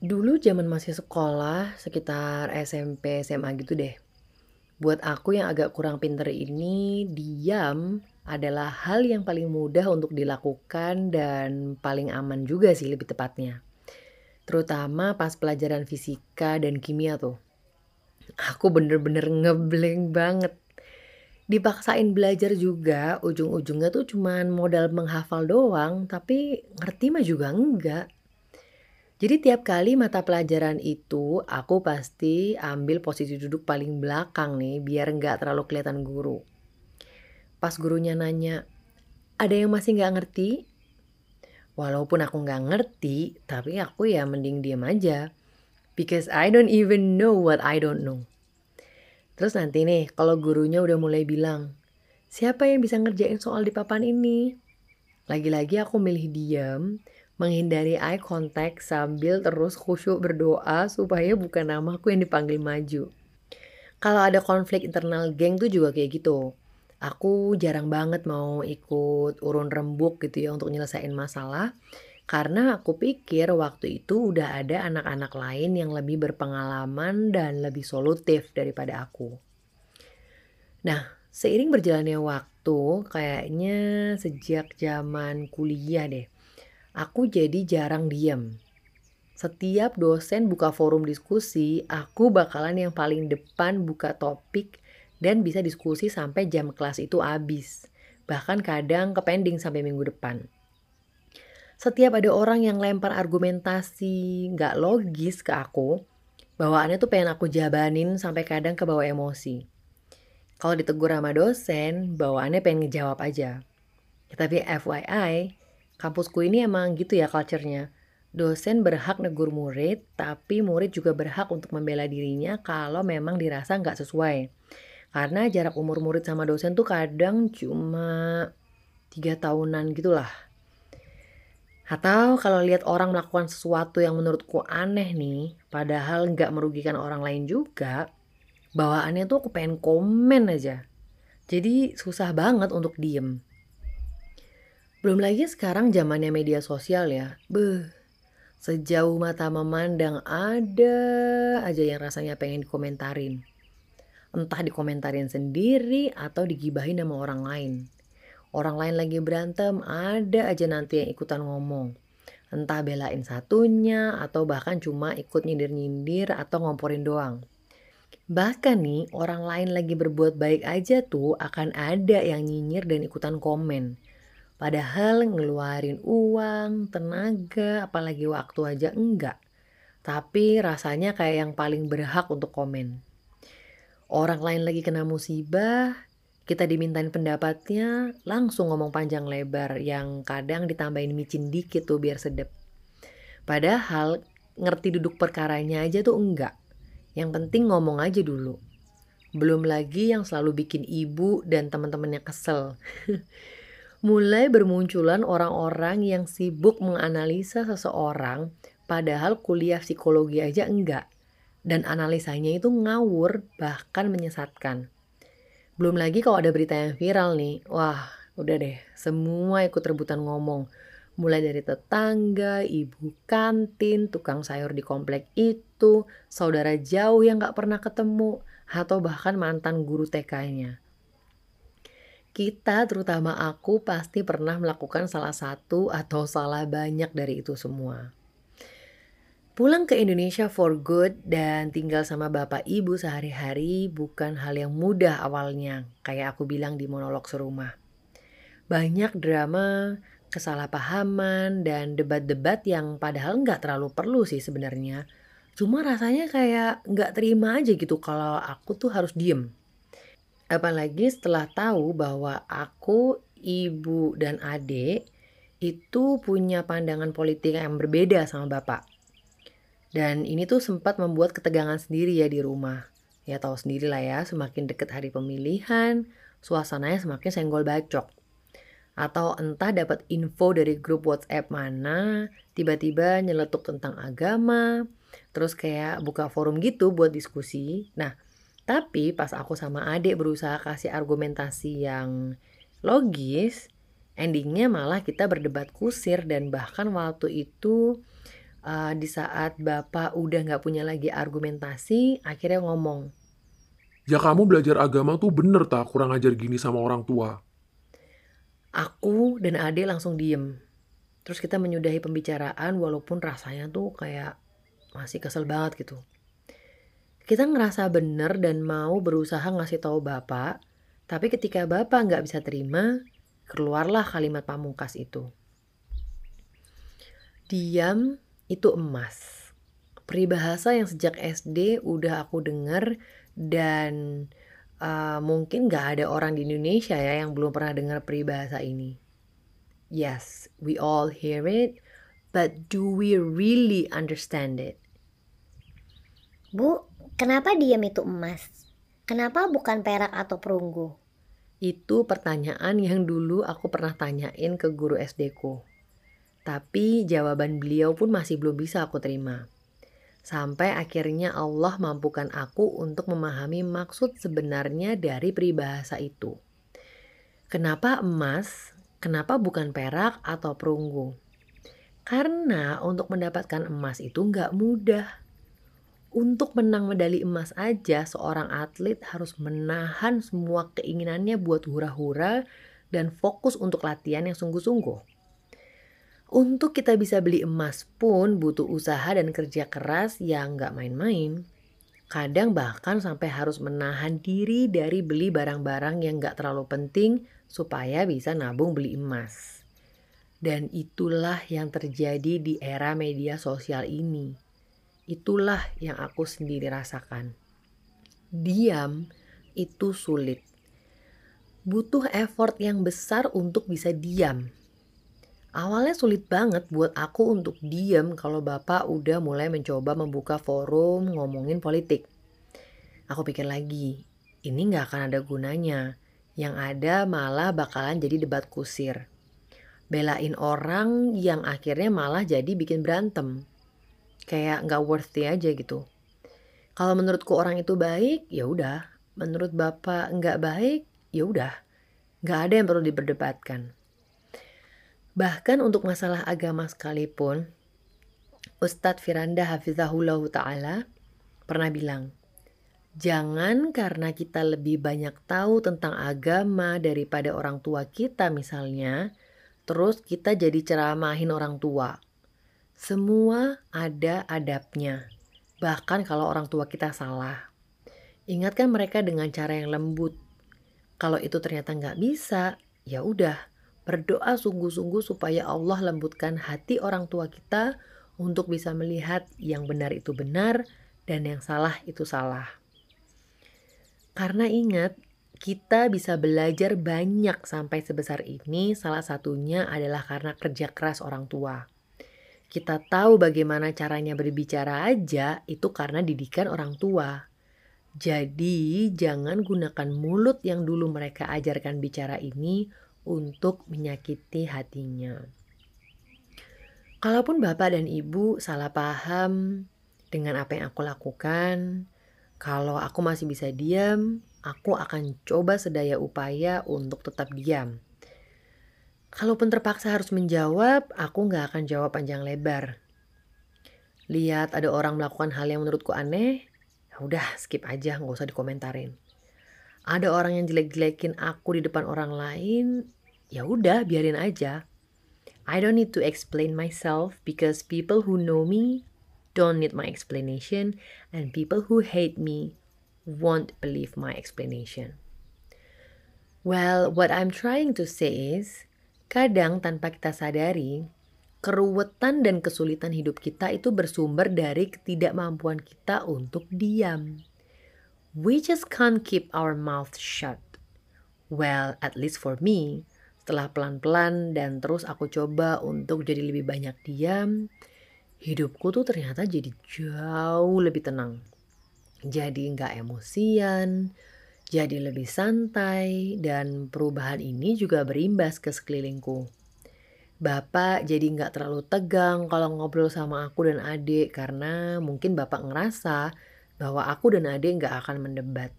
Dulu zaman masih sekolah, sekitar SMP, SMA gitu deh. Buat aku yang agak kurang pinter ini, diam adalah hal yang paling mudah untuk dilakukan dan paling aman juga sih lebih tepatnya. Terutama pas pelajaran fisika dan kimia tuh. Aku bener-bener ngeblank banget. Dipaksain belajar juga, ujung-ujungnya tuh cuman modal menghafal doang, tapi ngerti mah juga enggak. Jadi tiap kali mata pelajaran itu, aku pasti ambil posisi duduk paling belakang nih, biar nggak terlalu kelihatan guru. Pas gurunya nanya, ada yang masih nggak ngerti? Walaupun aku nggak ngerti, tapi aku ya mending diam aja. Because I don't even know what I don't know. Terus nanti nih, kalau gurunya udah mulai bilang, siapa yang bisa ngerjain soal di papan ini? Lagi-lagi aku milih diam, menghindari eye contact sambil terus khusyuk berdoa supaya bukan namaku yang dipanggil maju. Kalau ada konflik internal geng tuh juga kayak gitu. Aku jarang banget mau ikut urun rembuk gitu ya untuk nyelesain masalah. Karena aku pikir waktu itu udah ada anak-anak lain yang lebih berpengalaman dan lebih solutif daripada aku. Nah, seiring berjalannya waktu, kayaknya sejak zaman kuliah deh, aku jadi jarang diem. Setiap dosen buka forum diskusi, aku bakalan yang paling depan buka topik dan bisa diskusi sampai jam kelas itu habis. Bahkan kadang kepending sampai minggu depan. Setiap ada orang yang lempar argumentasi nggak logis ke aku, bawaannya tuh pengen aku jabanin sampai kadang ke bawah emosi. Kalau ditegur sama dosen, bawaannya pengen ngejawab aja. Ya, tapi FYI, kampusku ini emang gitu ya culture-nya. Dosen berhak negur murid, tapi murid juga berhak untuk membela dirinya kalau memang dirasa nggak sesuai. Karena jarak umur murid sama dosen tuh kadang cuma tiga tahunan gitulah. Atau kalau lihat orang melakukan sesuatu yang menurutku aneh nih, padahal nggak merugikan orang lain juga, bawaannya tuh aku pengen komen aja. Jadi susah banget untuk diem. Belum lagi sekarang zamannya media sosial ya. Beuh, sejauh mata memandang ada aja yang rasanya pengen dikomentarin entah dikomentarin sendiri atau digibahin sama orang lain. Orang lain lagi berantem, ada aja nanti yang ikutan ngomong. Entah belain satunya atau bahkan cuma ikut nyindir-nyindir atau ngomporin doang. Bahkan nih, orang lain lagi berbuat baik aja tuh akan ada yang nyinyir dan ikutan komen. Padahal ngeluarin uang, tenaga, apalagi waktu aja enggak. Tapi rasanya kayak yang paling berhak untuk komen. Orang lain lagi kena musibah, kita dimintain pendapatnya, langsung ngomong panjang lebar yang kadang ditambahin micin dikit tuh biar sedep. Padahal ngerti duduk perkaranya aja tuh enggak. Yang penting ngomong aja dulu. Belum lagi yang selalu bikin ibu dan teman-temannya kesel. Mulai bermunculan orang-orang yang sibuk menganalisa seseorang padahal kuliah psikologi aja enggak dan analisanya itu ngawur bahkan menyesatkan. Belum lagi kalau ada berita yang viral nih, wah udah deh semua ikut rebutan ngomong. Mulai dari tetangga, ibu kantin, tukang sayur di komplek itu, saudara jauh yang gak pernah ketemu, atau bahkan mantan guru TK-nya. Kita, terutama aku, pasti pernah melakukan salah satu atau salah banyak dari itu semua. Pulang ke Indonesia for good dan tinggal sama bapak ibu sehari-hari bukan hal yang mudah awalnya, kayak aku bilang di monolog serumah. Banyak drama, kesalahpahaman, dan debat-debat yang padahal nggak terlalu perlu sih sebenarnya. Cuma rasanya kayak nggak terima aja gitu kalau aku tuh harus diem. Apalagi setelah tahu bahwa aku, ibu, dan adik itu punya pandangan politik yang berbeda sama bapak dan ini tuh sempat membuat ketegangan sendiri ya di rumah. Ya tahu sendiri lah ya, semakin deket hari pemilihan, suasananya semakin senggol bacok. Atau entah dapat info dari grup WhatsApp mana, tiba-tiba nyeletuk tentang agama, terus kayak buka forum gitu buat diskusi. Nah, tapi pas aku sama adik berusaha kasih argumentasi yang logis, endingnya malah kita berdebat kusir dan bahkan waktu itu uh, di saat bapak udah nggak punya lagi argumentasi, akhirnya ngomong. Ya kamu belajar agama tuh bener tak kurang ajar gini sama orang tua. Aku dan Ade langsung diem. Terus kita menyudahi pembicaraan walaupun rasanya tuh kayak masih kesel banget gitu. Kita ngerasa bener dan mau berusaha ngasih tahu bapak, tapi ketika bapak nggak bisa terima, keluarlah kalimat pamungkas itu. Diam itu emas. Peribahasa yang sejak SD udah aku dengar dan uh, mungkin gak ada orang di Indonesia ya yang belum pernah dengar peribahasa ini. Yes, we all hear it, but do we really understand it? Bu, kenapa diam itu emas? Kenapa bukan perak atau perunggu? Itu pertanyaan yang dulu aku pernah tanyain ke guru SD ku. Tapi jawaban beliau pun masih belum bisa aku terima. Sampai akhirnya Allah mampukan aku untuk memahami maksud sebenarnya dari peribahasa itu. Kenapa emas? Kenapa bukan perak atau perunggu? Karena untuk mendapatkan emas itu nggak mudah. Untuk menang medali emas aja, seorang atlet harus menahan semua keinginannya buat hura-hura dan fokus untuk latihan yang sungguh-sungguh. Untuk kita bisa beli emas pun butuh usaha dan kerja keras yang gak main-main. Kadang bahkan sampai harus menahan diri dari beli barang-barang yang gak terlalu penting supaya bisa nabung beli emas. Dan itulah yang terjadi di era media sosial ini. Itulah yang aku sendiri rasakan. Diam itu sulit. Butuh effort yang besar untuk bisa diam Awalnya sulit banget buat aku untuk diem kalau bapak udah mulai mencoba membuka forum ngomongin politik. Aku pikir lagi, ini gak akan ada gunanya. Yang ada malah bakalan jadi debat kusir. Belain orang yang akhirnya malah jadi bikin berantem. Kayak gak worthy aja gitu. Kalau menurutku orang itu baik, ya udah. Menurut bapak nggak baik, ya udah. Nggak ada yang perlu diperdebatkan. Bahkan untuk masalah agama sekalipun, Ustadz Firanda Hafizahullah Ta'ala pernah bilang, Jangan karena kita lebih banyak tahu tentang agama daripada orang tua kita misalnya, terus kita jadi ceramahin orang tua. Semua ada adabnya, bahkan kalau orang tua kita salah. Ingatkan mereka dengan cara yang lembut. Kalau itu ternyata nggak bisa, ya udah, Berdoa sungguh-sungguh supaya Allah lembutkan hati orang tua kita untuk bisa melihat yang benar itu benar dan yang salah itu salah. Karena ingat, kita bisa belajar banyak sampai sebesar ini, salah satunya adalah karena kerja keras orang tua. Kita tahu bagaimana caranya berbicara aja itu karena didikan orang tua. Jadi, jangan gunakan mulut yang dulu mereka ajarkan bicara ini untuk menyakiti hatinya. Kalaupun bapak dan ibu salah paham dengan apa yang aku lakukan, kalau aku masih bisa diam, aku akan coba sedaya upaya untuk tetap diam. Kalaupun terpaksa harus menjawab, aku nggak akan jawab panjang lebar. Lihat ada orang melakukan hal yang menurutku aneh, ya udah skip aja, nggak usah dikomentarin ada orang yang jelek-jelekin aku di depan orang lain, ya udah biarin aja. I don't need to explain myself because people who know me don't need my explanation and people who hate me won't believe my explanation. Well, what I'm trying to say is, kadang tanpa kita sadari, keruwetan dan kesulitan hidup kita itu bersumber dari ketidakmampuan kita untuk diam. We just can't keep our mouth shut. Well, at least for me, setelah pelan-pelan dan terus aku coba untuk jadi lebih banyak diam, hidupku tuh ternyata jadi jauh lebih tenang. Jadi nggak emosian, jadi lebih santai, dan perubahan ini juga berimbas ke sekelilingku. Bapak jadi nggak terlalu tegang kalau ngobrol sama aku dan adik karena mungkin bapak ngerasa bahwa aku dan adik nggak akan mendebat.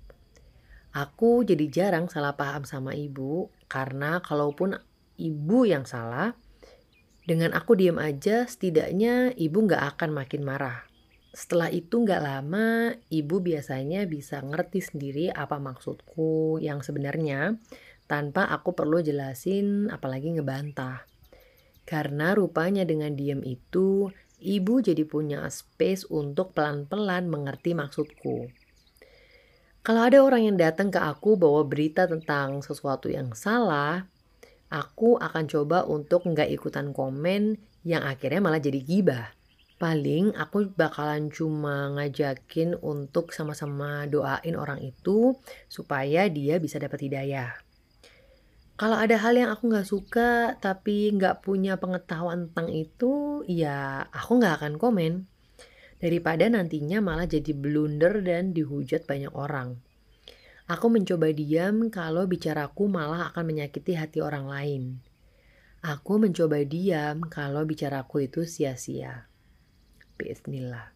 Aku jadi jarang salah paham sama ibu karena kalaupun ibu yang salah Dengan aku diam aja, setidaknya ibu nggak akan makin marah. Setelah itu nggak lama, ibu biasanya bisa ngerti sendiri apa maksudku yang sebenarnya tanpa aku perlu jelasin apalagi ngebantah. Karena rupanya dengan diam itu, ibu jadi punya space untuk pelan-pelan mengerti maksudku. Kalau ada orang yang datang ke aku bawa berita tentang sesuatu yang salah, aku akan coba untuk nggak ikutan komen yang akhirnya malah jadi gibah. Paling aku bakalan cuma ngajakin untuk sama-sama doain orang itu supaya dia bisa dapat hidayah. Kalau ada hal yang aku nggak suka tapi nggak punya pengetahuan tentang itu, ya aku nggak akan komen. Daripada nantinya malah jadi blunder dan dihujat banyak orang. Aku mencoba diam kalau bicaraku malah akan menyakiti hati orang lain. Aku mencoba diam kalau bicaraku itu sia-sia. Bismillah.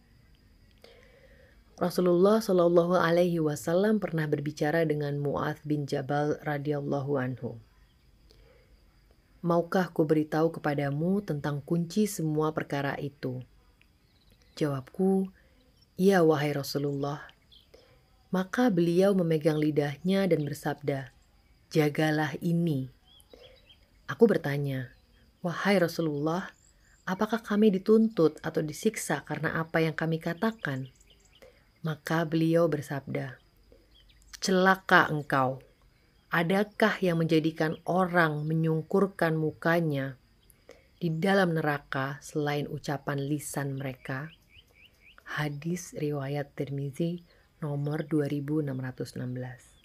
Rasulullah Shallallahu Alaihi Wasallam pernah berbicara dengan Mu'adz bin Jabal radhiyallahu anhu. Maukah ku beritahu kepadamu tentang kunci semua perkara itu? Jawabku, iya wahai Rasulullah. Maka beliau memegang lidahnya dan bersabda, jagalah ini. Aku bertanya, wahai Rasulullah, apakah kami dituntut atau disiksa karena apa yang kami katakan? Maka beliau bersabda, Celaka engkau, adakah yang menjadikan orang menyungkurkan mukanya di dalam neraka selain ucapan lisan mereka? Hadis riwayat Tirmizi nomor 2616